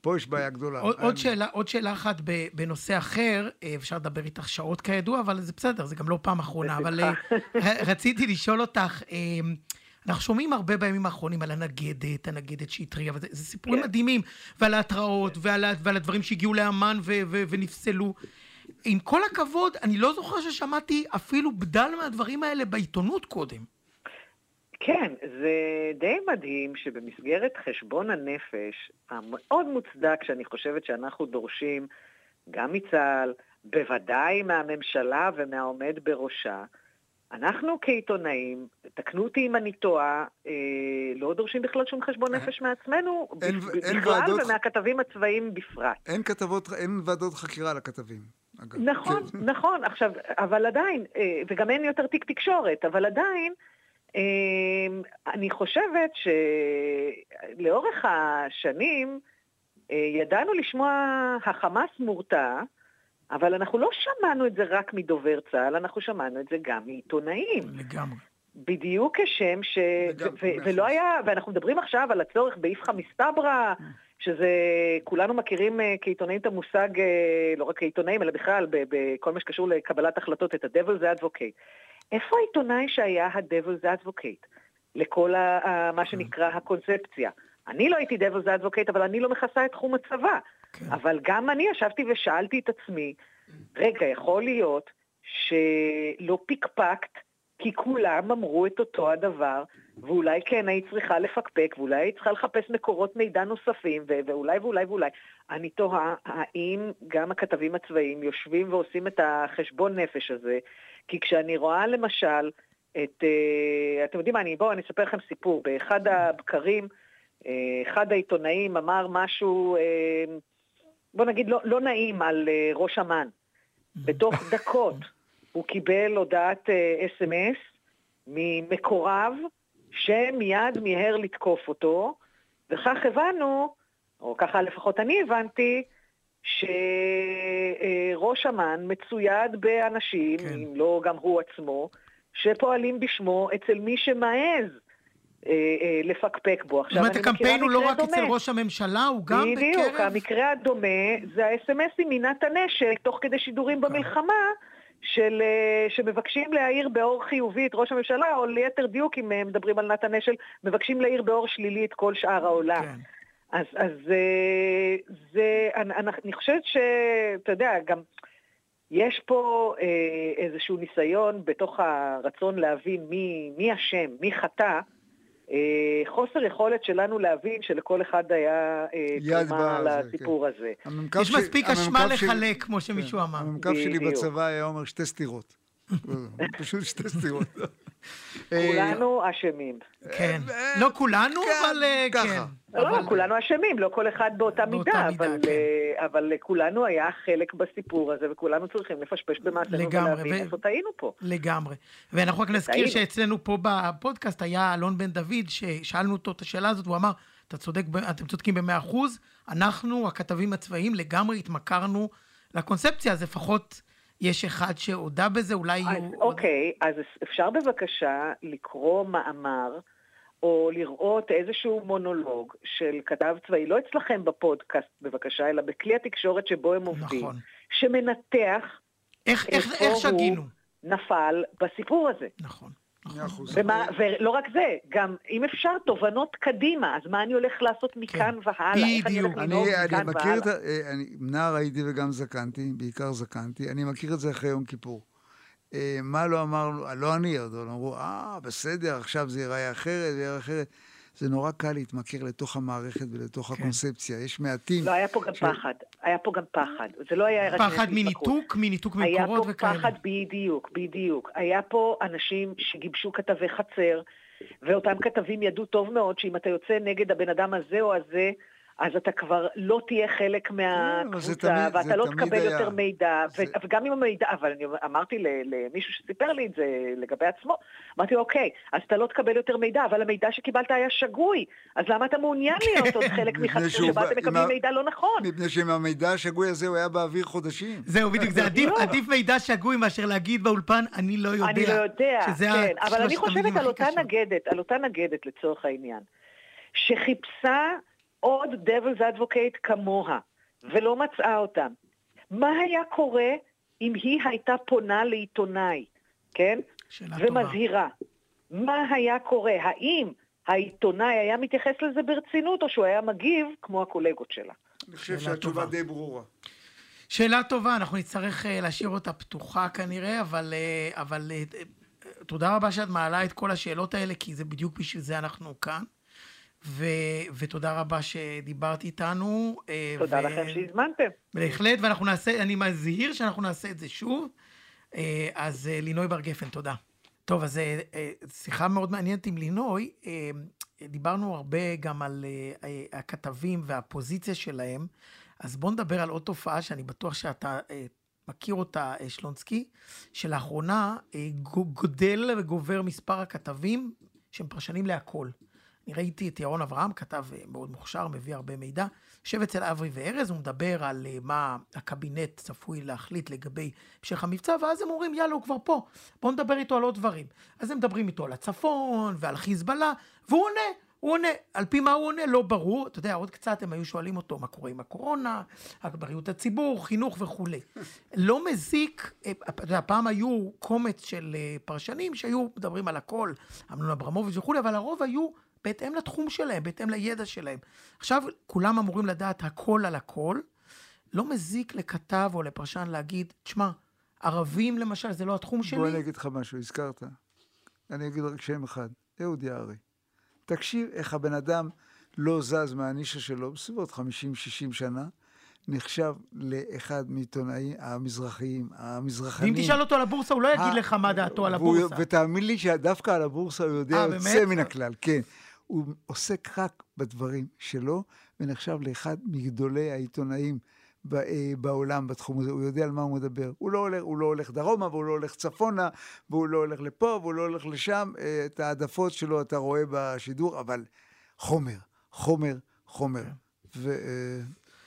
פה יש בעיה גדולה. עוד, עוד, שאלה, עוד שאלה אחת בנושא אחר, אה, אפשר לדבר איתך שעות כידוע, אבל זה בסדר, זה גם לא פעם אחרונה, אבל אה, רציתי לשאול אותך, אה, אנחנו שומעים הרבה בימים האחרונים על הנגדת, הנגדת שהתריעה, וזה זה סיפורים כן. מדהימים, ועל ההתראות, ועל, ועל הדברים שהגיעו לאמן ו, ו, ונפסלו. עם כל הכבוד, אני לא זוכר ששמעתי אפילו בדל מהדברים האלה בעיתונות קודם. כן, זה די מדהים שבמסגרת חשבון הנפש המאוד מוצדק שאני חושבת שאנחנו דורשים גם מצה"ל, בוודאי מהממשלה ומהעומד בראשה, אנחנו כעיתונאים, תקנו אותי אם אני טועה, אה, לא דורשים בכלל שום חשבון נפש מעצמנו, אין- בכ- אין בכלל ועדות- ומהכתבים הצבאיים בפרט. אין כתבות, אין ועדות חקירה לכתבים. אגב. נכון, כן. נכון. עכשיו, אבל עדיין, אה, וגם אין יותר תיק תקשורת, אבל עדיין, אה, אני חושבת שלאורך השנים אה, ידענו לשמוע החמאס מורתע, אבל אנחנו לא שמענו את זה רק מדובר צה"ל, אנחנו שמענו את זה גם מעיתונאים. לגמרי. בדיוק כשם ש... וגם- ו- ולא. היה, ואנחנו מדברים עכשיו על הצורך באיפכא מסתברא, שזה, כולנו מכירים אה, כעיתונאים את המושג, אה, לא רק כעיתונאים, אלא בכלל, בכל מה שקשור לקבלת החלטות, את ה-Devil's Advocate. איפה העיתונאי שהיה ה-Devil's Advocate? לכל ה- ה- מה שנקרא הקונספציה. אני לא הייתי Devil's Advocate, אבל אני לא מכסה את תחום הצבא. כן. אבל גם אני ישבתי ושאלתי את עצמי, רגע, יכול להיות שלא פיקפקת כי כולם אמרו את אותו הדבר, ואולי כן היית צריכה לפקפק, ואולי היית צריכה לחפש מקורות מידע נוספים, ו- ואולי ואולי ואולי. אני תוהה, האם גם הכתבים הצבאיים יושבים ועושים את החשבון נפש הזה? כי כשאני רואה למשל את, אה, אתם יודעים מה, אני, בואו אני אספר לכם סיפור. באחד הבקרים, אה, אחד העיתונאים אמר משהו, אה, בוא נגיד, לא, לא נעים על אה, ראש אמ"ן. בתוך דקות הוא קיבל הודעת אס.אם.אס ממקורב שמיד מיהר לתקוף אותו, וכך הבנו, או ככה לפחות אני הבנתי, שראש אמ"ן מצויד באנשים, כן. אם לא גם הוא עצמו, שפועלים בשמו אצל מי שמעז אה, אה, לפקפק בו. זאת עכשיו, אומרת, אני מכירה הקמפיין הוא לא רק אצל דומה. ראש הממשלה, הוא גם בדיוק, בקרב... המקרה הדומה זה האס.אם.אסים מנתן אשל, תוך כדי שידורים כן. במלחמה, של, אה, שמבקשים להאיר באור חיובי את ראש הממשלה, או ליתר דיוק, אם אה, מדברים על נתן אשל, מבקשים להאיר באור שלילי את כל שאר העולם. כן. אז, אז אה, זה, אני, אני- חושבת שאתה יודע, גם יש פה איזשהו ניסיון בתוך הרצון להבין מי, מי אשם, מי חטא, חוסר יכולת שלנו להבין שלכל אחד היה אה, תרומה לסיפור הזה. המ"כ יש מספיק אשמה המ"כ שלי- לחלק, כמו שמישהו אמר. המ"כ שלי. בצבא היה אומר שתי סטירות. פשוט שתי סטירות. אה, כולנו אשמים. כן. אה, לא כולנו, אבל אה, ככה. כן. לא, אבל- כולנו אשמים, לא כל אחד באותה מידה, אבל, כן. אבל לכולנו היה חלק בסיפור הזה, וכולנו צריכים לפשפש במעשינו לגמרי, ולהבין איפה טעינו פה. לגמרי. ואנחנו רק נזכיר. שאצלנו פה בפודקאסט היה אלון בן דוד, ששאלנו אותו את השאלה הזאת, והוא אמר, אתה צודק, אתם צודקים במאה אחוז, אנחנו, הכתבים הצבאיים, לגמרי התמכרנו לקונספציה, אז לפחות יש אחד שהודה בזה, אולי אז. עוד- אוקיי, אז אפשר בבקשה לקרוא מאמר, או לראות איזשהו מונולוג של כתב צבאי, לא אצלכם בפודקאסט בבקשה, אלא בכלי התקשורת שבו הם עובדים, נכון. שמנתח איך, איך, איך הוא שגינו? נפל בסיפור הזה. נכון. ומה, ולא רק זה, גם אם אפשר תובנות קדימה, אז מה אני הולך לעשות מכאן והלאה? אני הולך בדיוק. אני, אני מכאן מכיר את ה... והלאה? אה, אני נער הייתי וגם זקנתי, בעיקר זקנתי, אני מכיר את זה אחרי יום כיפור. אה, מה לא אמרנו, לא אני, אבל אמרו, אה, בסדר, עכשיו זה ייראה אחרת, זה ייראה אחרת. זה נורא קל להתמכר לתוך המערכת ולתוך הקונספציה. יש מעטים... לא, היה פה גם ש- פחד. היה פה גם פחד. זה לא היה רק... פחד. מניתוק, מניתוק היה ממקורות פה וכאלה. פחד, בדיוק, בדיוק. היה פה אנשים שגיבשו כתבי חצר, ואותם כתבים ידעו טוב מאוד שאם אתה יוצא נגד הבן אדם הזה או הזה, אז אתה כבר לא תהיה חלק כן, מהקבוצה, ואתה לא תקבל היה. יותר מידע, וגם עם המידע, אבל אני אמרתי ל- למישהו שסיפר לי את זה לגבי עצמו, אמרתי לו, אוקיי, אז אתה לא תקבל יותר מידע, אבל המידע שקיבלת היה שגוי, אז למה אתה מעוניין להיות עוד חלק שהוא שבה אתם מקבלים מידע לא נכון? מפני שעם המידע השגוי הזה הוא היה באוויר חודשים. זהו, בדיוק, זה עדיף, עדיף מידע שגוי מאשר להגיד באולפן, אני לא יודע. אני לא יודע, כן, אבל אני חושבת על אותה. נגדת, על אותה נגדת לצורך העניין, שחיפשה עוד devil's advocate כמוה, ולא מצאה אותם. מה היה קורה אם היא הייתה פונה לעיתונאי, כן? שאלה טובה. ומזהירה. מה היה קורה? האם העיתונאי היה מתייחס לזה ברצינות, או שהוא היה מגיב כמו הקולגות שלה? אני חושב שהתשובה טובה. די ברורה. שאלה טובה, אנחנו נצטרך אה, להשאיר אותה פתוחה כנראה, אבל, אה, אבל אה, תודה רבה שאת מעלה את כל השאלות האלה, כי זה בדיוק בשביל זה אנחנו כאן. ו, ותודה רבה שדיברת איתנו. אה, תודה ו- לכם שהזמנתם. בהחלט, ואנחנו נעשה, אני מזהיר שאנחנו נעשה את זה שוב. אה, אז אה, לינוי בר גפן, תודה. טוב, אז שיחה מאוד מעניינת עם לינוי. דיברנו הרבה גם על הכתבים והפוזיציה שלהם, אז בואו נדבר על עוד תופעה שאני בטוח שאתה מכיר אותה, שלונסקי, שלאחרונה גו- גודל וגובר מספר הכתבים שהם פרשנים להכל. אני ראיתי את ירון אברהם, כתב אה, מאוד מוכשר, מביא הרבה מידע. יושב אצל אברי וארז, הוא מדבר על אה, מה הקבינט צפוי להחליט לגבי המשך המבצע, ואז הם אומרים, יאללה, הוא כבר פה, בואו נדבר איתו על עוד דברים. אז הם מדברים איתו על הצפון ועל חיזבאללה, והוא עונה. הוא עונה, על פי מה הוא עונה לא ברור, אתה יודע, עוד קצת הם היו שואלים אותו מה קורה עם הקורונה, בריאות הציבור, חינוך וכולי. לא מזיק, אה, אתה יודע, פעם היו קומץ של פרשנים שהיו מדברים על הכל, אמנון אברמוביץ' וכולי, אבל הרוב היו בהתאם לתחום שלהם, בהתאם לידע שלהם. עכשיו כולם אמורים לדעת הכל על הכל, לא מזיק לכתב או לפרשן להגיד, תשמע, ערבים למשל, זה לא התחום שלי. בוא אני אגיד לך משהו, הזכרת. אני אגיד רק שם אחד, אהוד יערי. תקשיב איך הבן אדם לא זז מהנישה שלו, בסביבות 50-60 שנה, נחשב לאחד מעיתונאים המזרחיים, המזרחנים. ואם תשאל אותו על הבורסה, הוא לא יגיד ה- לך מה דעתו על הבורסה. ותאמין לי שדווקא על הבורסה הוא יודע אה, יוצא באמת? מן הכלל, כן. הוא עוסק רק בדברים שלו, ונחשב לאחד מגדולי העיתונאים אה, בעולם בתחום הזה. הוא יודע על מה הוא מדבר. הוא לא הולך, הוא לא הולך דרומה, והוא לא הולך צפונה, והוא לא הולך לפה, והוא לא הולך לשם. אה, את העדפות שלו אתה רואה בשידור, אבל חומר, חומר, חומר. ו... אה,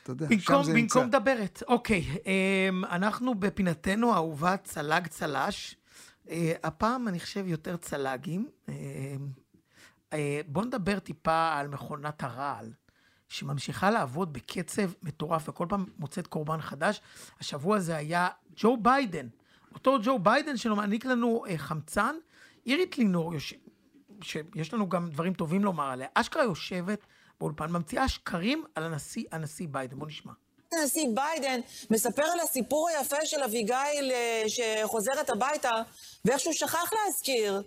אתה יודע, שם זה נמצא. במקום דברת. אוקיי, אמ, אנחנו בפינתנו האהובה צלג צל"ש. אה, הפעם אני חושב יותר צל"גים. אה, בואו נדבר טיפה על מכונת הרעל, שממשיכה לעבוד בקצב מטורף, וכל פעם מוצאת קורבן חדש. השבוע זה היה ג'ו ביידן. אותו ג'ו ביידן שמעניק לנו אה, חמצן. אירית לינור. שיש לנו גם דברים טובים לומר עליה, אשכרה יושבת באולפן, ממציאה שקרים על הנשיא, הנשיא ביידן. בואו נשמע. הנשיא ביידן מספר על הסיפור היפה של אביגיל אה, שחוזרת הביתה, ואיך שהוא שכח להזכיר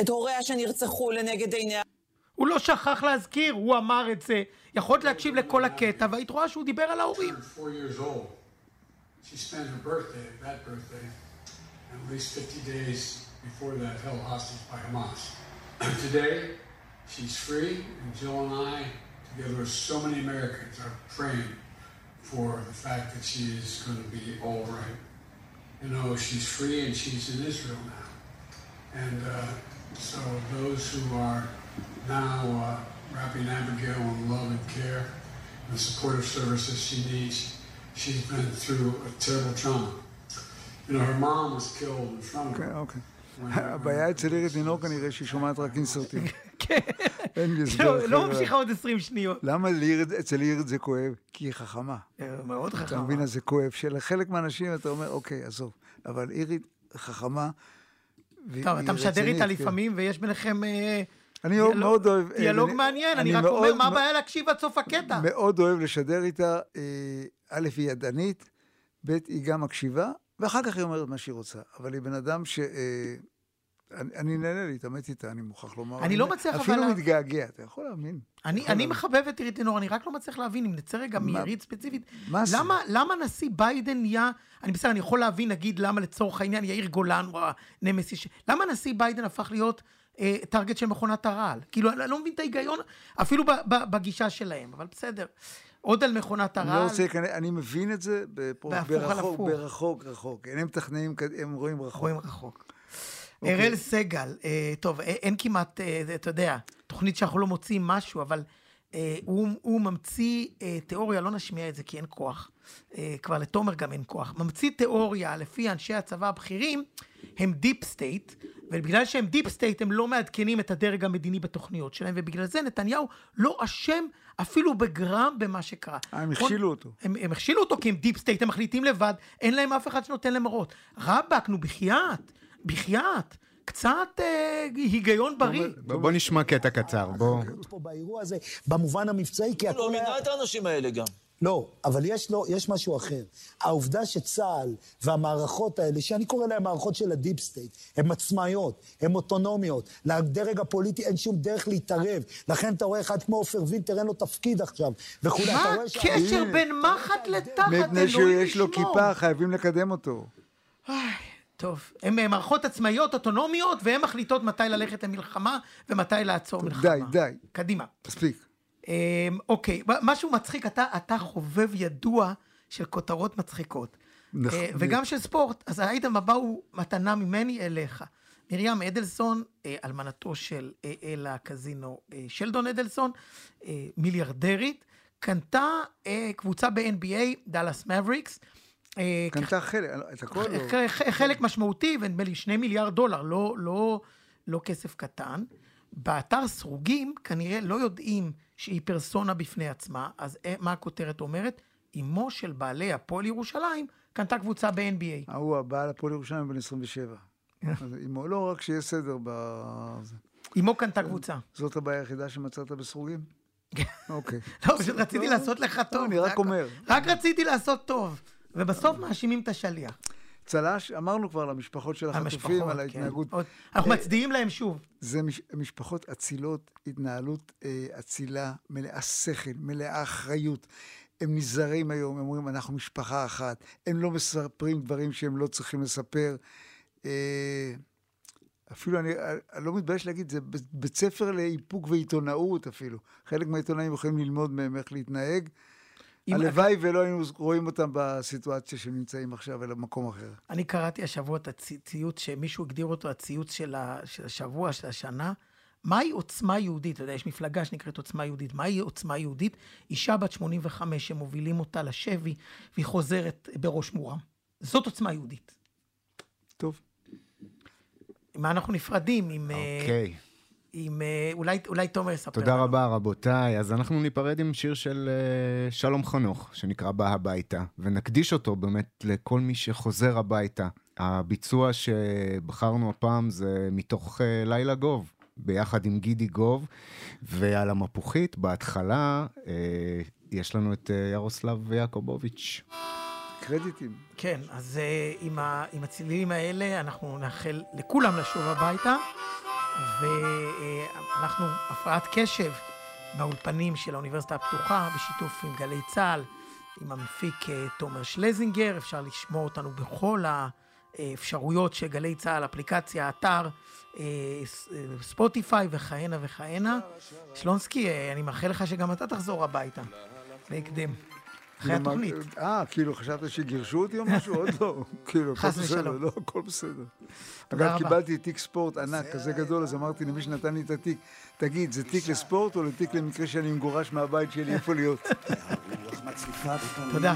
את הוריה שנרצחו לנגד עיניה. הוא לא שכח להזכיר, הוא אמר את זה. יכולת להקשיב לכל הקטע, והיית רואה שהוא דיבר על ההורים. four years old. She spent her birthday, that birthday, at least 50 days before that held hostage by Hamas. Today, she's free, and Jill and I, together with so many Americans, are praying for the fact that she is going to be all right. You know, she's free and she's in Israel now. And uh, so those who are now uh, wrapping Abigail in love and care and the supportive services she needs, she's been through a terrible trauma. You know, her mom was killed in front of her. אוקיי. הבעיה אצל אירית לינור כנראה שהיא שומעת רק אינסרטים. כן. אין לי הסבר לא. לא ממשיכה עוד 20 שניות. למה אצל אירית זה כואב? כי היא חכמה. אה, מאוד אתה חכמה. מבין, אז זה כואב. שלחלק מהאנשים אתה אומר, אוקיי, עזוב. אבל אירית חכמה. טוב, אתה משדר איתה כן. לפעמים, ויש ביניכם אה, אני דיאלוג- מאוד אוהב... אה, דיאלוג אני- מעניין, אני אני רק אומר, מה הבעיה להקשיב עד סוף הקטע? מאוד אוהב לשדר איתה, אה, א', היא ידענית, ב', היא גם מקשיבה, ואחר כך היא אומרת מה שהיא רוצה. אבל היא בן אדם ש... אני, אני נהנה להתעמת איתה, אני מוכרח לומר. אני לא מצליח, אבל אפילו מתגעגע, אתה יכול להאמין. אני, יכול אני. מחבב את עירית לינור, אני רק לא מצליח להבין, אם נצא רגע מעירית ספציפית, מה? למה, למה נשיא ביידן נהיה, אני בסדר, אני יכול להבין, נגיד, למה לצורך העניין יאיר גולן הוא הנמסי, ש... למה נשיא ביידן הפך להיות אה, טארגט של מכונת הרעל? כאילו, אני לא מבין את ההיגיון, אפילו ב, ב, בגישה שלהם, אבל בסדר. עוד על מכונת אני לא הרעל, רוצה להיכנס, אני מבין את זה בפור- ברחוק. ברחוק, רחוק. הם מתכננים, הם רואים רחוק. רואים רחוק. אוקיי. אראל סגל, אה, טוב, אה, אין כמעט, אה, אתה יודע, תוכנית שאנחנו לא מוצאים משהו, אבל הוא, הוא ממציא תיאוריה, לא נשמיע את זה כי אין כוח, כבר לתומר גם אין כוח, ממציא תיאוריה לפי אנשי הצבא הבכירים, הם deep state, ובגלל שהם deep state הם לא מעדכנים את הדרג המדיני בתוכניות שלהם, ובגלל זה נתניהו לא אשם אפילו בגרם במה שקרה. הם הכשילו אותו. הם, הם הכשילו אותו כי הם deep state, הם מחליטים לבד, אין להם אף אחד שנותן להם הוראות. רבאק, נו בחייאת, בחייאת, קצת אה, היגיון בריא. בוא בוא נשמע קטע קצר, בוא. פה באירוע הזה, במובן המבצעי, כי הוא לא היה... מינה את האנשים האלה גם. לא, אבל יש, לו, יש משהו אחר. העובדה שצה"ל והמערכות האלה, שאני קורא להן מערכות של ה deep state, הן עצמאיות, הן אוטונומיות. לדרג הפוליטי אין שום דרך להתערב. לכן אתה רואה אחד כמו עופר וינטר, אין לו תפקיד עכשיו, וכולי. מה הקשר בין מחט לתחת, מפני אלוהים שיש לו. כיפה, חייבים לקדם אותו. טוב, הן אה, מערכות עצמאיות, אוטונומיות, והן מחליטות מתי ללכת למלחמה ומתי לעצור מלחמה. די, די. קדימה. מספיק. אמ, אוקיי, משהו מצחיק, אתה, אתה חובב ידוע של כותרות מצחיקות. נכון. אה, וגם של ספורט, אז האייטם הבא הוא מתנה ממני אליך. מרים אדלסון, אה, אלמנתו של אה, אל הקזינו אה, שלדון אדלסון, אה, מיליארדרית, קנתה אה, קבוצה ב-NBA, דאלאס מבריקס. אה, קנתה חלק, את הכל לא. חלק משמעותי, ונדמה לי שני מיליארד דולר, לא, לא, לא כסף קטן. באתר סרוגים כנראה לא יודעים שהיא פרסונה בפני עצמה, אז אה, מה הכותרת אומרת? אמו של בעלי הפועל ירושלים קנתה קבוצה ב-NBA. ההוא, הבעל הפועל ירושלים בן 27. אז אמו, לא רק שיהיה סדר ב... אמו קנתה קבוצה. זאת הבעיה היחידה שמצאת בסרוגים? אוקיי. לא, פשוט רציתי לעשות לך טוב. אני רק. אומר. רק רציתי לעשות טוב. ובסוף מאשימים את השליח. צל"ש, אמרנו כבר למשפחות של החטופים, המשפחות, על כן. ההתנהגות. עוד- אנחנו אה, מצדיעים להם שוב. זה מש, משפחות אצילות, התנהלות אה, אצילה, מלאה שכל, מלאה אחריות. הם נזהרים היום, הם אומרים, אנחנו משפחה אחת. הם לא מספרים דברים שהם לא צריכים לספר. אה, אפילו אני, אני לא מתבייש להגיד, זה בית ספר לאיפוק ועיתונאות אפילו. חלק מהעיתונאים יכולים ללמוד מהם איך להתנהג. הלוואי ולא היינו רואים אותם בסיטואציה שהם נמצאים עכשיו, אלא במקום אחר. אני קראתי השבוע את הציוץ שמישהו הגדיר אותו הציוץ של, השבוע, של השנה, מהי עוצמה יהודית? אתה יודע, יש מפלגה שנקראת עוצמה יהודית. מהי עוצמה יהודית? אישה בת 85 שמובילים אותה לשבי, והיא חוזרת בראש מורם. זאת עוצמה יהודית. טוב. מה אנחנו נפרדים עם... אוקיי. עם... אולי, אולי תומר יספר. תודה רבה, רבותיי. אז אנחנו ניפרד עם שיר של uh, שלום חנוך, שנקרא בא הביתה, ונקדיש אותו באמת לכל מי שחוזר הביתה. הביצוע שבחרנו הפעם זה מתוך uh, לילה גוב, ביחד עם גידי גוב, ועל המפוחית, בהתחלה, יש לנו את ירוסלב ויעקובוביץ'. קרדיטים. כן, אז uh, עם, ה, עם הצלילים האלה אנחנו נאחל לכולם לשוב הביתה, ואנחנו הפרעת קשב באולפנים של האוניברסיטה הפתוחה, בשיתוף עם גלי צה"ל, עם המפיק uh, תומר שלזינגר, אפשר לשמוע אותנו בכל האפשרויות של גלי צה"ל, אפליקציה, אתר, ספוטיפיי וכהנה וכהנה. שלונסקי, אני מאחל לך שגם אתה תחזור הביתה, בהקדם. אחרי התוכנית. אה, כאילו חשבת שגירשו אותי או משהו? עוד לא. כאילו, הכל בסדר. לא, הכל בסדר. אגב. קיבלתי תיק ספורט ענק, כזה גדול, אז אמרתי למי שנתן לי את התיק, תגיד, זה תיק לספורט או לתיק למקרה שאני מגורש מהבית שלי, איפה להיות? תודה.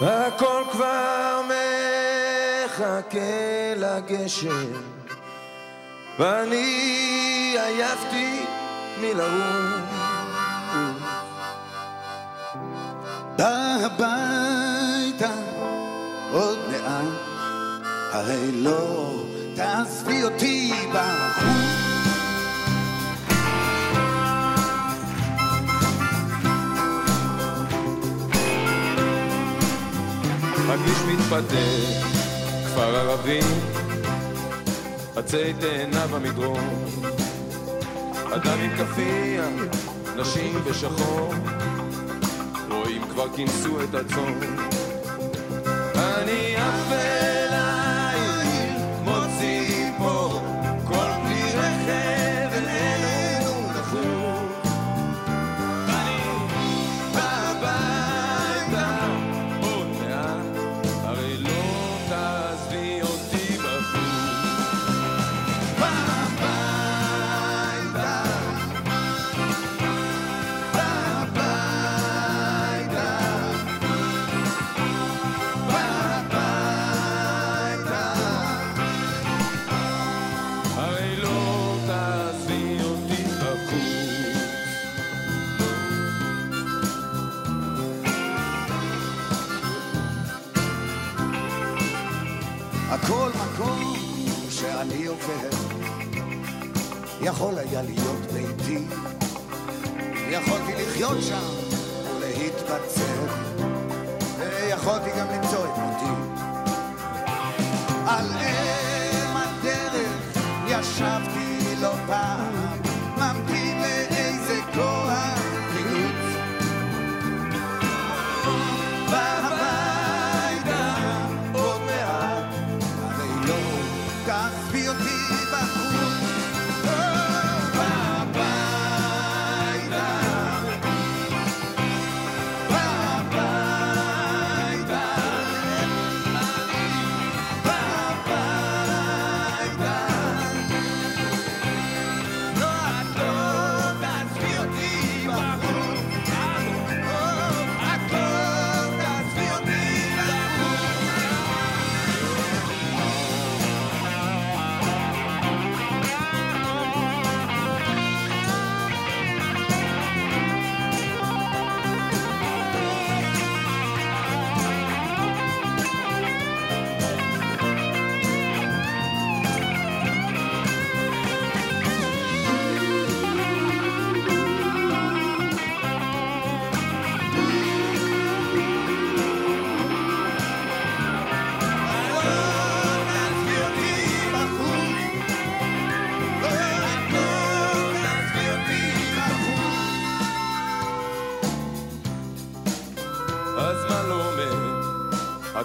הכל כבר מחכה לגשם, ואני עייפתי מלרוץ. בא הביתה. עוד מעט, הרי לא תעזבי אותי בחוץ. הכביש מתפתח, כפר ערבי, עצי תאנה במדרון, אדם עם כאפיה, נשים בשחור, כבר כינסו את הצאן. אני עף עובר, יכול היה להיות ביתי, יכולתי לחיות שם ולהתבצר,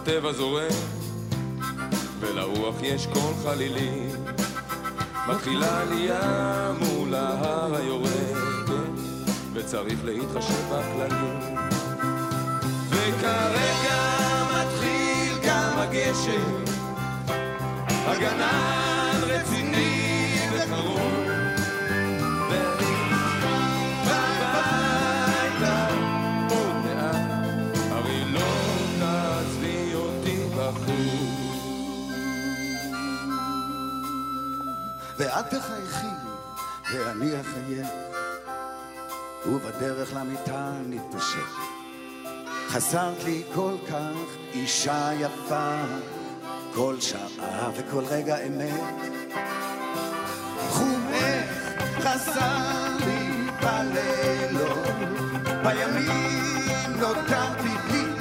הטבע זורם, ולרוח יש קול חלילי. מתחילה עלייה מול ההר היורד, וצריך להתחשב בכללים. וכרגע מתחיל גם הגשם, הגנן רציני ואת תחייכי, ואני אחיה, ובדרך למיטה נתפשט. חסרת לי כל כך אישה יפה, כל שעה וכל רגע אמת. חומך חסר לי בלילות, בימים נותרתי בלי